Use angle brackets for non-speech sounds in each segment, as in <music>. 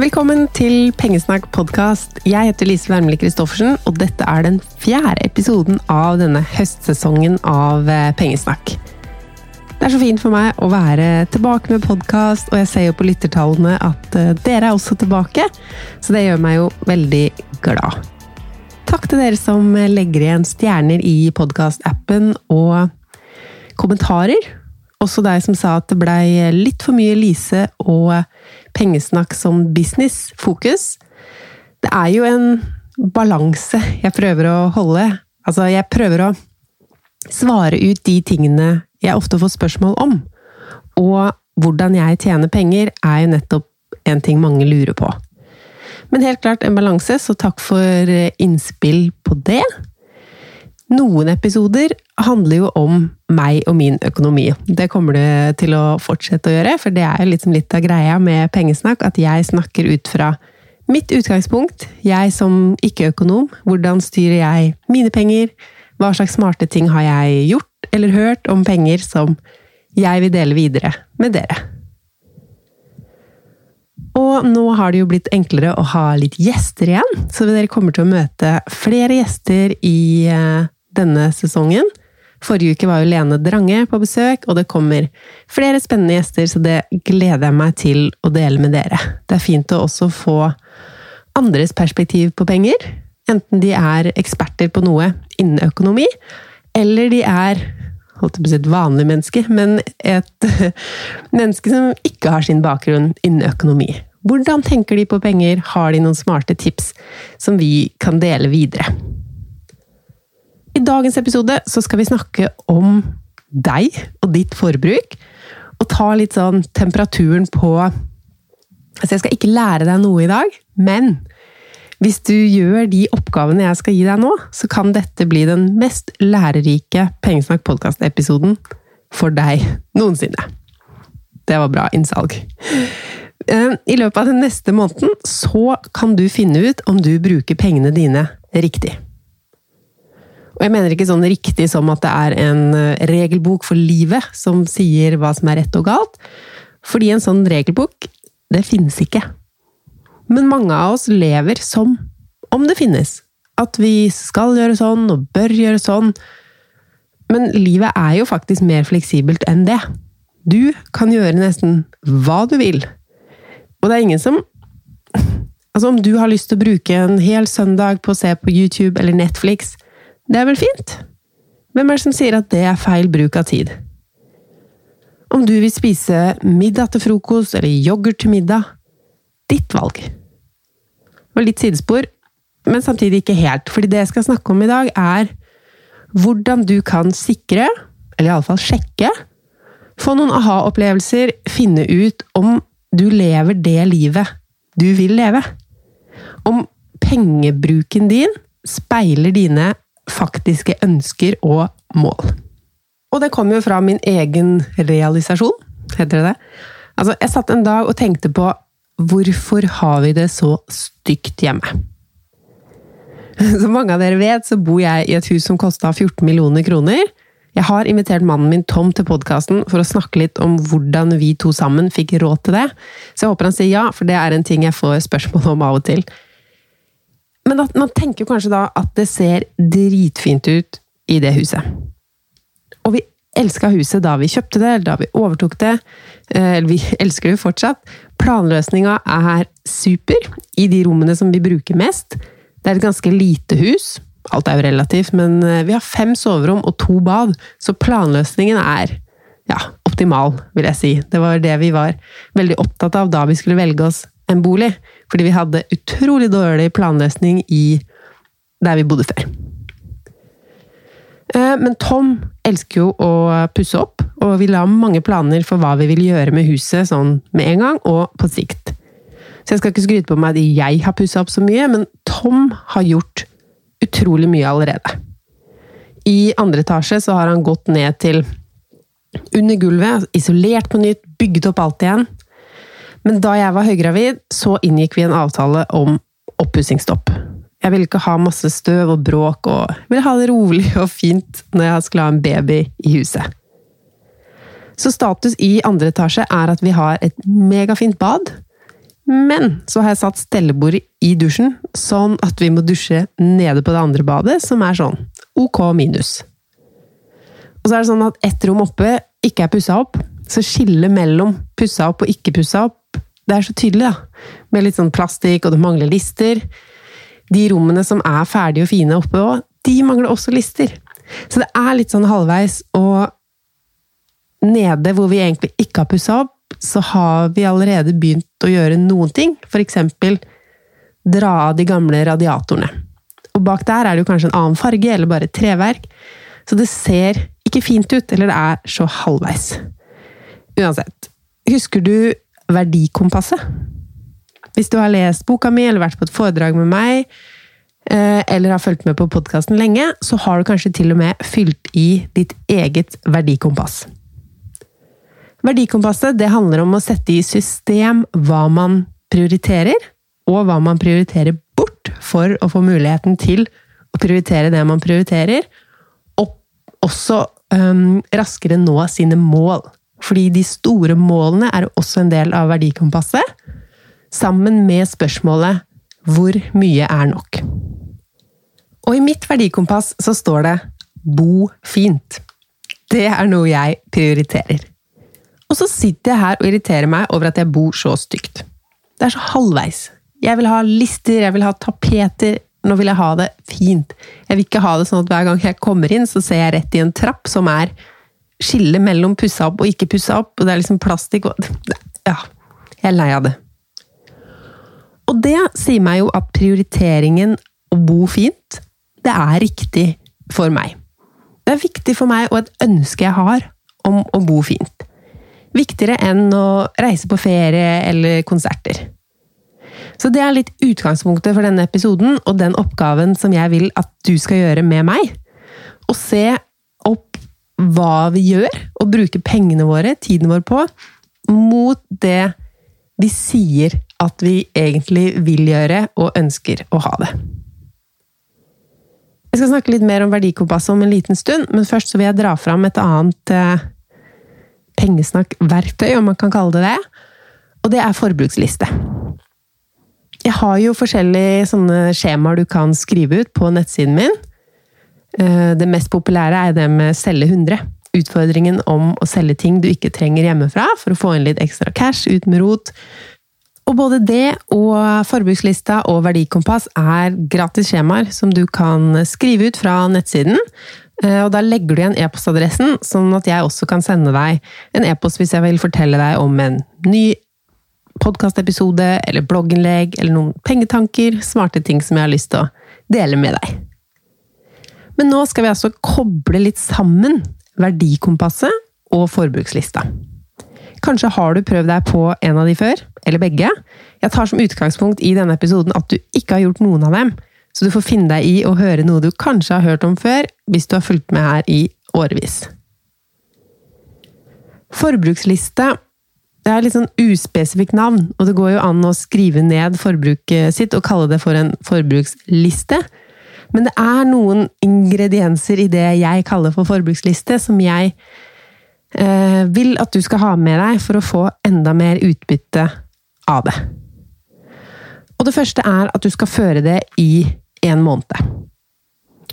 Velkommen til Pengesnakk podkast. Jeg heter Lise Wermli Christoffersen, og dette er den fjerde episoden av denne høstsesongen av eh, Pengesnakk. Det er så fint for meg å være tilbake med podkast, og jeg ser jo på lyttertallene at eh, dere er også tilbake, så det gjør meg jo veldig glad. Takk til dere som legger igjen stjerner i podkastappen og kommentarer. Også deg som sa at det blei litt for mye Lise og pengesnakk som business-fokus. Det er jo en balanse jeg prøver å holde. Altså, jeg prøver å svare ut de tingene jeg ofte får spørsmål om. Og hvordan jeg tjener penger, er jo nettopp en ting mange lurer på. Men helt klart en balanse, så takk for innspill på det. Noen episoder handler jo om meg og min økonomi. Det kommer det til å fortsette å gjøre, for det er liksom litt av greia med pengesnakk, at jeg snakker ut fra mitt utgangspunkt. Jeg som ikke-økonom. Hvordan styrer jeg mine penger? Hva slags smarte ting har jeg gjort eller hørt om penger som jeg vil dele videre med dere? Og nå har det jo blitt enklere å ha litt gjester igjen, så dere kommer til å møte flere gjester i eh, denne sesongen. Forrige uke var jo Lene Drange på besøk, og det kommer flere spennende gjester, så det gleder jeg meg til å dele med dere. Det er fint å også få andres perspektiv på penger. Enten de er eksperter på noe innen økonomi, eller de er holdt på å si et vanlig menneske, men et <laughs> menneske som ikke har sin bakgrunn innen økonomi. Hvordan tenker de på penger? Har de noen smarte tips som vi kan dele videre? I dagens episode så skal vi snakke om deg og ditt forbruk. Og ta litt sånn temperaturen på Altså, jeg skal ikke lære deg noe i dag, men hvis du gjør de oppgavene jeg skal gi deg nå, så kan dette bli den mest lærerike Pengesnakk podkast-episoden for deg noensinne. Det var bra innsalg. Eh, I løpet av den neste måneden så kan du finne ut om du bruker pengene dine riktig. Og jeg mener ikke sånn riktig som at det er en eh, regelbok for livet som sier hva som er rett og galt. Fordi en sånn regelbok, det finnes ikke. Men mange av oss lever som om det finnes. At vi skal gjøre sånn og bør gjøre sånn. Men livet er jo faktisk mer fleksibelt enn det. Du kan gjøre nesten hva du vil. Og det er ingen som <laughs> Altså, om du har lyst til å bruke en hel søndag på å se på YouTube eller Netflix, det er vel fint? Hvem er det som sier at det er feil bruk av tid? Om du vil spise middag til frokost eller yoghurt til middag ditt valg. Og litt sidespor, men samtidig ikke helt, fordi det jeg skal snakke om i dag, er hvordan du kan sikre, eller iallfall sjekke, få noen aha-opplevelser, finne ut om du lever det livet du vil leve. Om pengebruken din speiler dine faktiske ønsker og mål. Og det kommer jo fra min egen realisasjon, heter det det? Altså, jeg satt en dag og tenkte på hvorfor har vi det så stygt hjemme? <laughs> Som mange av dere vet, så bor jeg i et hus som kosta 14 millioner kroner. Jeg har invitert mannen min Tom til podkasten for å snakke litt om hvordan vi to sammen fikk råd til det. Så jeg håper han sier ja, for det er en ting jeg får spørsmål om av og til. Men at man tenker kanskje da at det ser dritfint ut i det huset. Og vi elska huset da vi kjøpte det, eller da vi overtok det. Eh, eller vi <laughs> elsker det jo fortsatt. Planløsninga er super i de rommene som vi bruker mest. Det er et ganske lite hus. Alt er jo relativt, men eh, vi har fem soverom og to bad, så planløsningen er ja, optimal, vil jeg si. Det var det vi var veldig opptatt av da vi skulle velge oss en bolig. Fordi vi hadde utrolig dårlig planløsning i der vi bodde før. Eh, men Tom elsker jo å pusse opp, og vi la mange planer for hva vi vil gjøre med huset sånn med en gang, og på sikt. Så jeg skal ikke skryte på meg at jeg har pussa opp så mye, men Tom har gjort utrolig mye allerede. I andre etasje så har han gått ned til under gulvet, isolert på nytt, bygget opp alt igjen. Men da jeg var høygravid, så inngikk vi en avtale om oppussingsstopp. Jeg ville ikke ha masse støv og bråk, og ville ha det rolig og fint når jeg skulle ha en baby i huset. Så status i andre etasje er at vi har et megafint bad, Men så har jeg satt stellebord i dusjen, sånn at vi må dusje nede på det andre badet, som er sånn ok minus. Og så er det sånn at ett rom oppe ikke er pussa opp, så skillet mellom pussa opp og ikke pussa opp, det er så tydelig, da. Med litt sånn plastikk, og det mangler lister. De rommene som er ferdige og fine oppe òg, de mangler også lister. Så det er litt sånn halvveis, og nede hvor vi egentlig ikke har pussa opp, så har vi allerede begynt å gjøre noen ting. For eksempel dra av de gamle radiatorene. Og bak der er det jo kanskje en annen farge, eller bare treverk. Så det ser ikke fint ut, eller det er så halvveis. Uansett. Husker du Verdikompasset? Hvis du har lest boka mi, eller vært på et foredrag med meg, eh, eller har fulgt med på podkasten lenge, så har du kanskje til og med fylt i ditt eget verdikompass. Verdikompasset det handler om å sette i system hva man prioriterer, og hva man prioriterer bort for å få muligheten til å prioritere det man prioriterer, og også um, raskere nå sine mål. Fordi de store målene er også en del av verdikompasset, sammen med spørsmålet 'Hvor mye er nok?' Og i mitt verdikompass så står det 'Bo fint'. Det er noe jeg prioriterer. Og så sitter jeg her og irriterer meg over at jeg bor så stygt. Det er så halvveis. Jeg vil ha lister, jeg vil ha tapeter. Nå vil jeg ha det fint. Jeg vil ikke ha det sånn at hver gang jeg kommer inn, så ser jeg rett i en trapp som er skille mellom pussa opp og ikke pussa opp, og det er liksom plastikk og Ja. Jeg er lei av det. Og det sier meg jo at prioriteringen å bo fint, det er riktig for meg. Det er viktig for meg, og et ønske jeg har om å bo fint. Viktigere enn å reise på ferie eller konserter. Så det er litt utgangspunktet for denne episoden, og den oppgaven som jeg vil at du skal gjøre med meg. Å se hva vi gjør, og bruke pengene våre, tiden vår på, mot det vi sier at vi egentlig vil gjøre og ønsker å ha det. Jeg skal snakke litt mer om verdikompasset om en liten stund, men først vil jeg dra fram et annet eh, pengesnakkverktøy, om man kan kalle det det. Og det er forbruksliste. Jeg har jo forskjellige sånne skjemaer du kan skrive ut på nettsiden min. Eh, det mest populære er det med selge 100. Utfordringen om å selge ting du ikke trenger hjemmefra, for å få inn litt ekstra cash ut med rot. Og både det og forbrukslista og verdikompass er gratis skjemaer som du kan skrive ut fra nettsiden. Eh, og da legger du igjen e-postadressen, sånn at jeg også kan sende deg en e-post hvis jeg vil fortelle deg om en ny podkastepisode eller blogginnlegg eller noen pengetanker, smarte ting som jeg har lyst til å dele med deg. Men nå skal vi altså koble litt sammen verdikompasset og forbrukslista. Kanskje har du prøvd deg på en av de før, eller begge. Jeg tar som utgangspunkt i denne episoden at du ikke har gjort noen av dem, så du får finne deg i å høre noe du kanskje har hørt om før, hvis du har fulgt med her i årevis. Forbruksliste det er litt sånn uspesifikt navn, og det går jo an å skrive ned forbruket sitt og kalle det for en forbruksliste. Men det er noen ingredienser i det jeg kaller for forbruksliste, som jeg eh, vil at du skal ha med deg for å få enda mer utbytte av det. Og det første er at du skal føre det i en måned.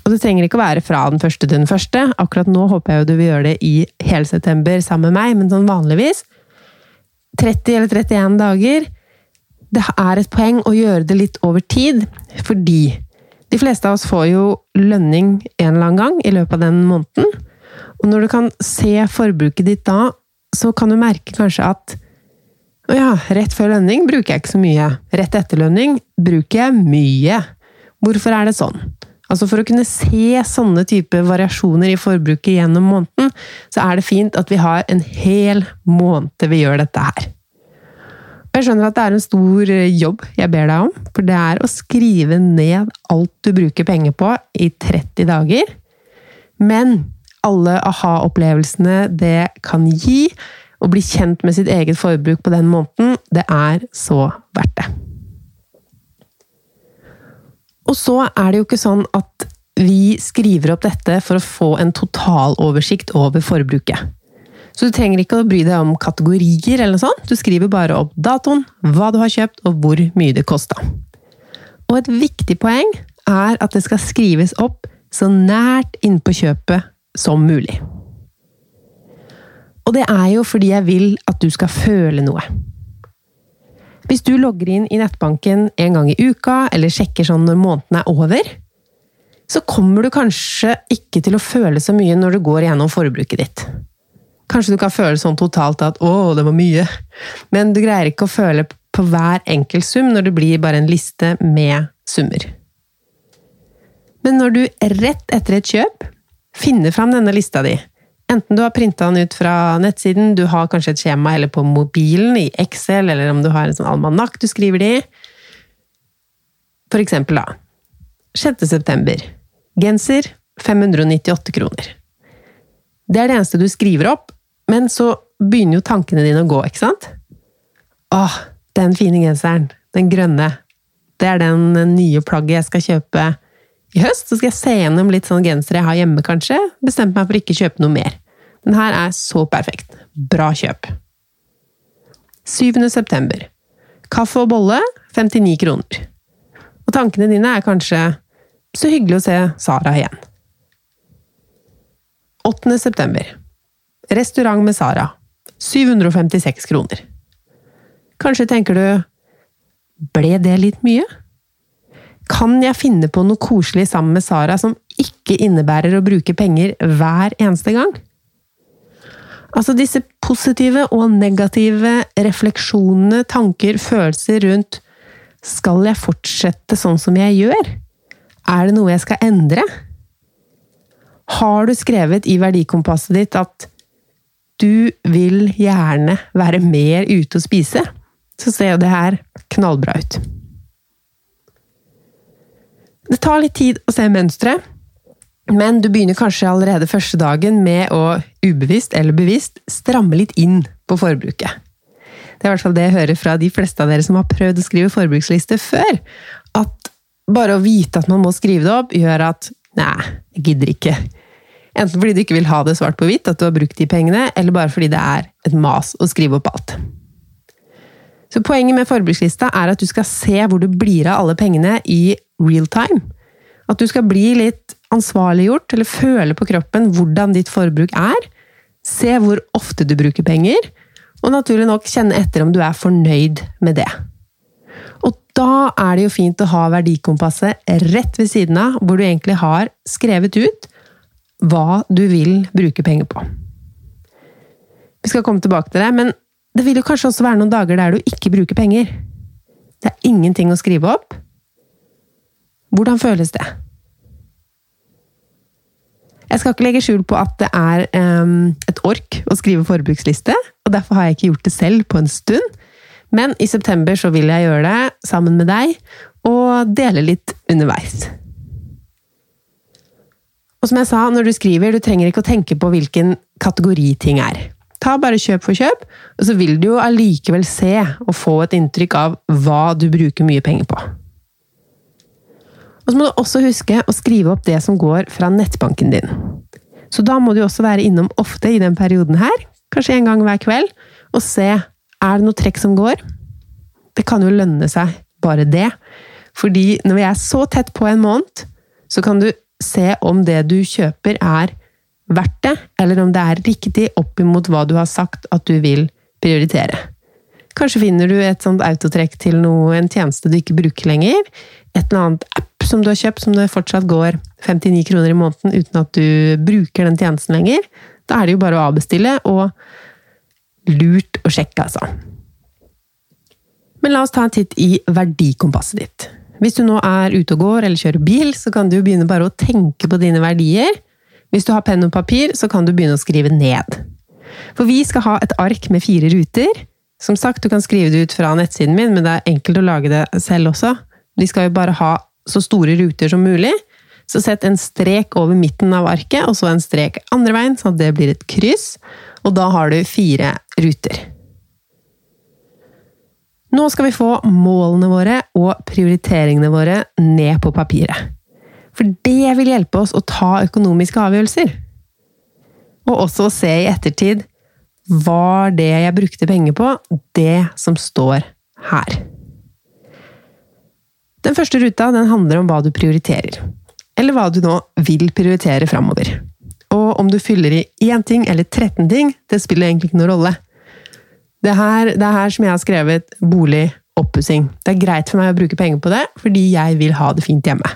Og det trenger ikke å være fra den første til den første. Akkurat nå håper jeg jo du vil gjøre det i hele september sammen med meg, men sånn vanligvis 30 eller 31 dager. Det er et poeng å gjøre det litt over tid, fordi de fleste av oss får jo lønning en eller annen gang i løpet av den måneden. Og når du kan se forbruket ditt da, så kan du merke kanskje at å ja, rett før lønning bruker jeg ikke så mye. Rett etter lønning bruker jeg mye. Hvorfor er det sånn? Altså For å kunne se sånne type variasjoner i forbruket gjennom måneden, så er det fint at vi har en hel måned vi gjør dette her. Jeg skjønner at det er en stor eh, jobb jeg ber deg om, for det er å skrive ned alt du bruker penger på i 30 dager. Men alle aha-opplevelsene det kan gi, å bli kjent med sitt eget forbruk på den måneden, det er så verdt det. Og så er det jo ikke sånn at vi skriver opp dette for å få en totaloversikt over forbruket. Så du trenger ikke å bry deg om kategorier eller noe sånt. Du skriver bare opp datoen, hva du har kjøpt, og hvor mye det kosta. Og et viktig poeng er at det skal skrives opp så nært innpå kjøpet som mulig. Og det er jo fordi jeg vil at du skal føle noe. Hvis du logger inn i nettbanken en gang i uka, eller sjekker sånn når måneden er over, så kommer du kanskje ikke til å føle så mye når du går gjennom forbruket ditt. Kanskje du kan føle sånn totalt at 'å, det var mye', men du greier ikke å føle på hver enkelt sum når det blir bare en liste med summer. Men når du rett etter et kjøp finner fram denne lista di, enten du har printa den ut fra nettsiden, du har kanskje et skjema eller på mobilen, i Excel, eller om du har en sånn almanakk du skriver det i For eksempel, da. 6. september. Genser 598 kroner. Det er det eneste du skriver opp, men så begynner jo tankene dine å gå, ikke sant? Åh, den fine genseren. Den grønne. Det er den nye plagget jeg skal kjøpe i høst. Så skal jeg se gjennom litt sånne gensere jeg har hjemme, kanskje. Bestemt meg for ikke å kjøpe noe mer. Den her er så perfekt. Bra kjøp. 7. september. Kaffe og bolle 59 kroner. Og tankene dine er kanskje så hyggelig å se Sara igjen. 8. september. Restaurant med Sara. 756 kroner. Kanskje tenker du Ble det litt mye? Kan jeg finne på noe koselig sammen med Sara som ikke innebærer å bruke penger hver eneste gang? Altså disse positive og negative refleksjonene, tanker, følelser rundt Skal jeg fortsette sånn som jeg gjør? Er det noe jeg skal endre? Har du skrevet i verdikompasset ditt at du vil gjerne være mer ute og spise, så ser jo det her knallbra ut. Det tar litt tid å se mønsteret, men du begynner kanskje allerede første dagen med å ubevisst eller bevisst stramme litt inn på forbruket. Det er i hvert fall det jeg hører fra de fleste av dere som har prøvd å skrive forbruksliste før. At bare å vite at man må skrive det opp, gjør at nei, jeg gidder ikke. Enten fordi du ikke vil ha det svart på hvitt, at du har brukt de pengene, eller bare fordi det er et mas å skrive opp alt. Så Poenget med forbrukslista er at du skal se hvor du blir av alle pengene i real time. At du skal bli litt ansvarliggjort, eller føle på kroppen hvordan ditt forbruk er. Se hvor ofte du bruker penger, og naturlig nok kjenne etter om du er fornøyd med det. Og da er det jo fint å ha verdikompasset rett ved siden av, hvor du egentlig har skrevet ut hva du vil bruke penger på. Vi skal komme tilbake til det, men det vil jo kanskje også være noen dager der du ikke bruker penger. Det er ingenting å skrive opp. Hvordan føles det? Jeg skal ikke legge skjul på at det er um, et ork å skrive forbruksliste, og derfor har jeg ikke gjort det selv på en stund. Men i september så vil jeg gjøre det sammen med deg, og dele litt underveis. Og som jeg sa, når du skriver, du trenger ikke å tenke på hvilken kategori ting er. Ta bare kjøp for kjøp, og så vil du jo allikevel se og få et inntrykk av hva du bruker mye penger på. Og så må du også huske å skrive opp det som går fra nettbanken din. Så da må du også være innom ofte i den perioden her, kanskje en gang hver kveld, og se er det noe trekk som går? Det kan jo lønne seg, bare det. Fordi når vi er så tett på en måned, så kan du se om det du kjøper er verdt det, eller om det er riktig opp imot hva du har sagt at du vil prioritere. Kanskje finner du et sånt autotrekk til noe, en tjeneste du ikke bruker lenger. Et eller annet app som du har kjøpt som det fortsatt går 59 kroner i måneden uten at du bruker den tjenesten lenger. Da er det jo bare å avbestille, og lurt å sjekke, altså. Men la oss ta en titt i verdikompasset ditt. Hvis du nå er ute og går eller kjører bil, så kan du begynne bare å tenke på dine verdier. Hvis du har penn og papir, så kan du begynne å skrive ned. For vi skal ha et ark med fire ruter. Som sagt, du kan skrive det ut fra nettsiden min, men det er enkelt å lage det selv også. De skal jo bare ha så store ruter som mulig. Så sett en strek over midten av arket, og så en strek andre veien, sånn at det blir et kryss. Og da har du fire ruter. Nå skal vi få målene våre og prioriteringene våre ned på papiret. For det vil hjelpe oss å ta økonomiske avgjørelser. Og også å se i ettertid var det jeg brukte penger på, det som står her. Den første ruta den handler om hva du prioriterer. Eller hva du nå vil prioritere framover. Og om du fyller i én ting eller 13 ting, det spiller egentlig ikke noen rolle. Det er her, er som jeg har skrevet bolig, oppussing. Det er greit for meg å bruke penger på det, fordi jeg vil ha det fint hjemme.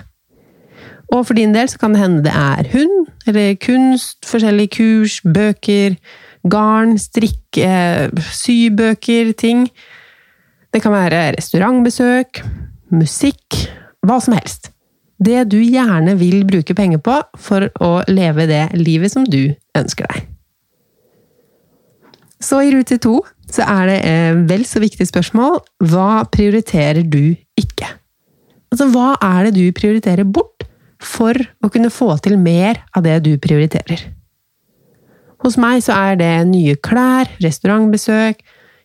Og for din del så kan det hende det er hund, eller kunst, forskjellige kurs, bøker, garn, strikke, sybøker, ting. Det kan være restaurantbesøk, musikk, hva som helst. Det du gjerne vil bruke penger på for å leve det livet som du ønsker deg. Så i rute to så er det et vel så viktig spørsmål hva prioriterer du ikke? Altså, hva er det du prioriterer bort for å kunne få til mer av det du prioriterer? Hos meg så er det nye klær, restaurantbesøk,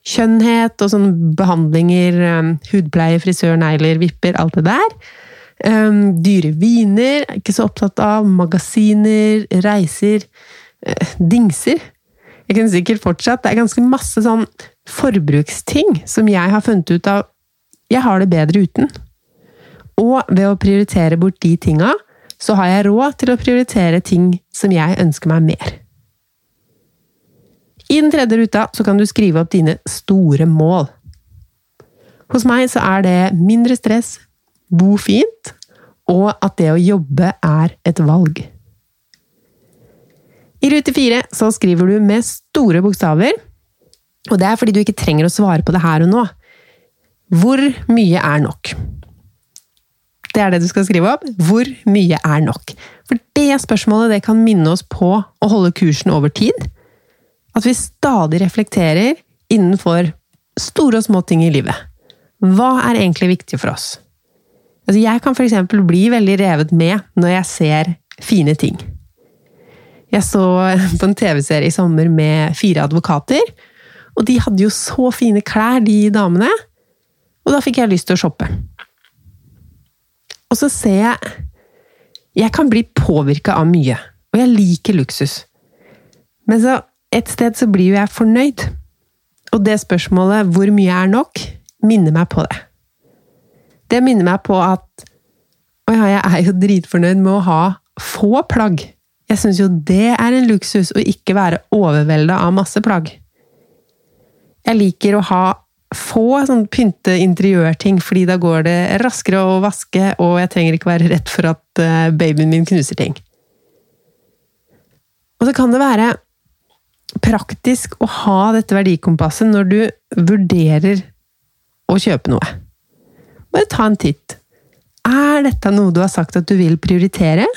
kjønnhet og sånne behandlinger, um, hudpleie, frisør, negler, vipper, alt det der. Um, dyre viner, ikke så opptatt av. Magasiner, reiser, uh, dingser. Jeg kunne sikkert fortsatt. Det er ganske masse sånn forbruksting som jeg har funnet ut av Jeg har det bedre uten. Og ved å prioritere bort de tinga, så har jeg råd til å prioritere ting som jeg ønsker meg mer. I den tredje ruta så kan du skrive opp dine store mål. Hos meg så er det mindre stress, bo fint, og at det å jobbe er et valg. I rute fire så skriver du med store bokstaver, og det er fordi du ikke trenger å svare på det her og nå. Hvor mye er nok? Det er det du skal skrive opp. Hvor mye er nok? For det spørsmålet det kan minne oss på å holde kursen over tid at vi stadig reflekterer innenfor store og små ting i livet. Hva er egentlig viktig for oss? Altså, jeg kan f.eks. bli veldig revet med når jeg ser fine ting. Jeg så på en TV-serie i sommer med fire advokater, og de hadde jo så fine klær, de damene. Og da fikk jeg lyst til å shoppe. Og så ser jeg Jeg kan bli påvirka av mye, og jeg liker luksus. Men så et sted så blir jo jeg fornøyd. Og det spørsmålet 'hvor mye er nok?' minner meg på det. Det minner meg på at Å ja, jeg er jo dritfornøyd med å ha få plagg. Jeg syns jo det er en luksus å ikke være overvelda av masse plagg. Jeg liker å ha få sånn pynte interiørting, fordi da går det raskere å vaske, og jeg trenger ikke være redd for at eh, babyen min knuser ting. Og så kan det være praktisk å ha dette verdikompasset når du vurderer å kjøpe noe. Bare ta en titt. Er dette noe du har sagt at du vil prioritere?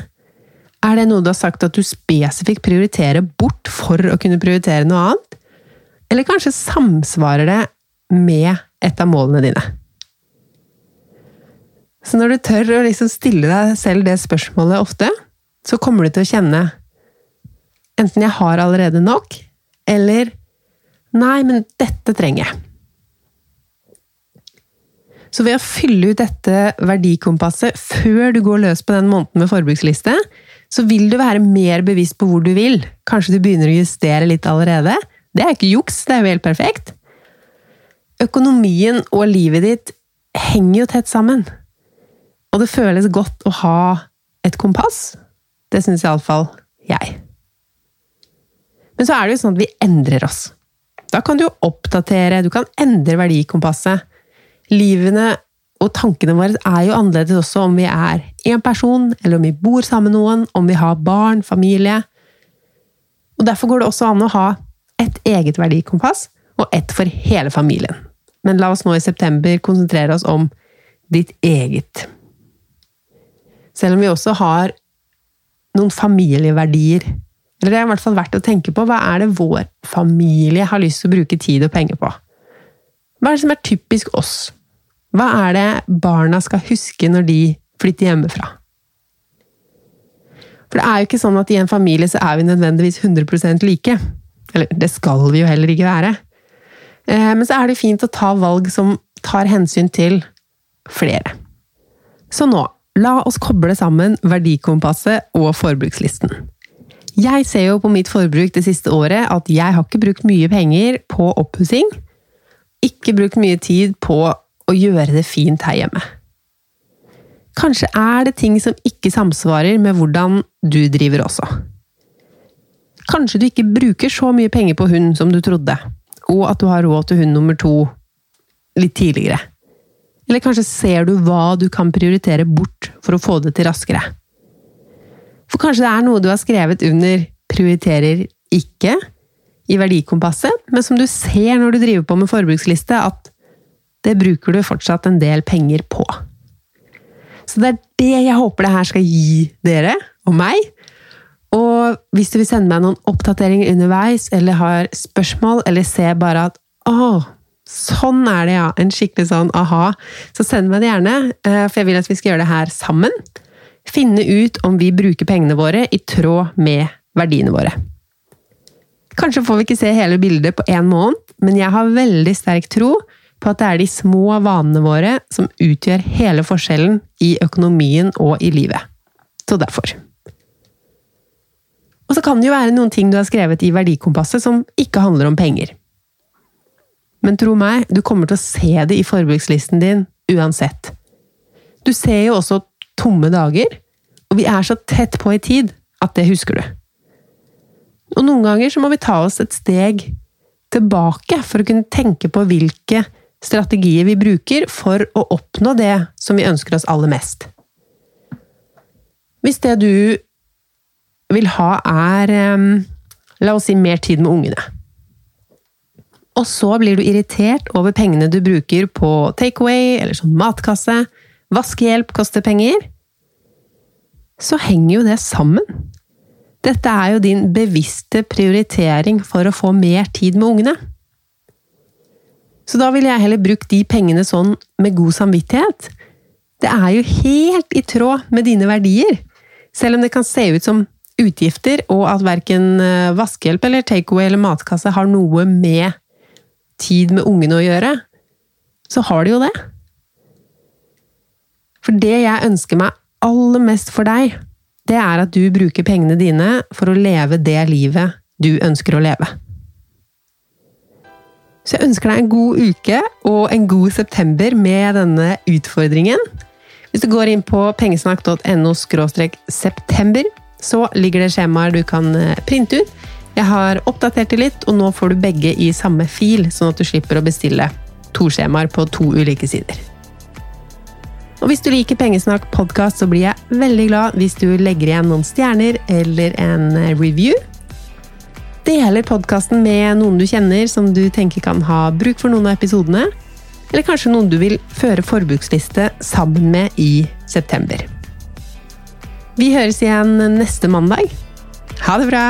Er det noe du har sagt at du spesifikt prioriterer bort for å kunne prioritere noe annet? Eller kanskje samsvarer det med et av målene dine? Så når du tør å liksom stille deg selv det spørsmålet ofte, så kommer du til å kjenne enten jeg har allerede nok, eller Nei, men dette trenger jeg. Så ved å fylle ut dette verdikompasset før du går løs på den måneden med forbruksliste, så vil du være mer bevisst på hvor du vil. Kanskje du begynner å justere litt allerede. Det er ikke juks, det er jo helt perfekt. Økonomien og livet ditt henger jo tett sammen. Og det føles godt å ha et kompass. Det syns iallfall jeg. Men så er det jo sånn at vi endrer oss. Da kan du jo oppdatere, du kan endre verdikompasset. Livene og tankene våre er jo annerledes også om vi er én person, eller om vi bor sammen med noen, om vi har barn, familie. Og Derfor går det også an å ha et eget verdikompass og ett for hele familien. Men la oss nå i september konsentrere oss om ditt eget. Selv om vi også har noen familieverdier eller det er i hvert fall verdt å tenke på. Hva er det vår familie har lyst til å bruke tid og penger på? Hva er det som er typisk oss? Hva er det barna skal huske når de flytter hjemmefra? For det er jo ikke sånn at i en familie så er vi nødvendigvis 100 like. Eller det skal vi jo heller ikke være. Eh, men så er det fint å ta valg som tar hensyn til flere. Så nå, la oss koble sammen verdikompasset og forbrukslisten. Jeg ser jo på mitt forbruk det siste året at jeg har ikke brukt mye penger på oppussing. Ikke brukt mye tid på å gjøre det fint her hjemme. Kanskje er det ting som ikke samsvarer med hvordan du driver også. Kanskje du ikke bruker så mye penger på hund som du trodde, og at du har råd til hund nummer to litt tidligere. Eller kanskje ser du hva du kan prioritere bort for å få det til raskere. For kanskje det er noe du har skrevet under 'prioriterer ikke' i verdikompasset, men som du ser når du driver på med forbruksliste, at det bruker du fortsatt en del penger på. Så det er det jeg håper det her skal gi dere og meg. Og hvis du vil sende meg noen oppdateringer underveis, eller har spørsmål, eller ser bare at å, sånn er det, ja, en skikkelig sånn aha, så send meg det gjerne, eh, for jeg vil at vi skal gjøre det her sammen. Finne ut om vi bruker pengene våre i tråd med verdiene våre. Kanskje får vi ikke se hele bildet på én måned, men jeg har veldig sterk tro på at det er de små vanene våre som utgjør hele forskjellen i økonomien og i livet. Så derfor. Og så kan det jo være noen ting du har skrevet i verdikompasset som ikke handler om penger. Men tro meg, du kommer til å se det i forbrukslisten din uansett. Du ser jo også tomme dager, og vi er så tett på i tid at det husker du. Og noen ganger så må vi ta oss et steg tilbake for å kunne tenke på hvilke strategier vi bruker for å oppnå det som vi ønsker oss aller mest. Hvis det du vil ha, er la oss si mer tid med ungene. Og så blir du irritert over pengene du bruker på takeaway eller sånn matkasse, vaskehjelp koster penger, så henger jo det sammen. Dette er jo din bevisste prioritering for å få mer tid med ungene. Så da ville jeg heller brukt de pengene sånn med god samvittighet. Det er jo helt i tråd med dine verdier, selv om det kan se ut som utgifter, og at verken eh, vaskehjelp eller takeaway eller matkasse har noe med tid med ungene å gjøre, så har de jo det. For det jeg ønsker meg aller mest for deg, det er at du bruker pengene dine for å leve det livet du ønsker å leve. Så jeg ønsker deg en god uke og en god september med denne utfordringen. Hvis du går inn på pengesnakk.no september, så ligger det skjemaer du kan eh, printe ut. Jeg har oppdatert det litt, og nå får du begge i samme fil, sånn at du slipper å bestille to skjemaer på to ulike sider. Og hvis du liker Pengesnakk podkast, så blir jeg veldig glad hvis du legger igjen noen stjerner eller en eh, review. Deler podkasten med noen du kjenner som du tenker kan ha bruk for noen av episodene. Eller kanskje noen du vil føre forbruksliste sammen med i september. Vi høres igjen neste mandag. Ha det bra!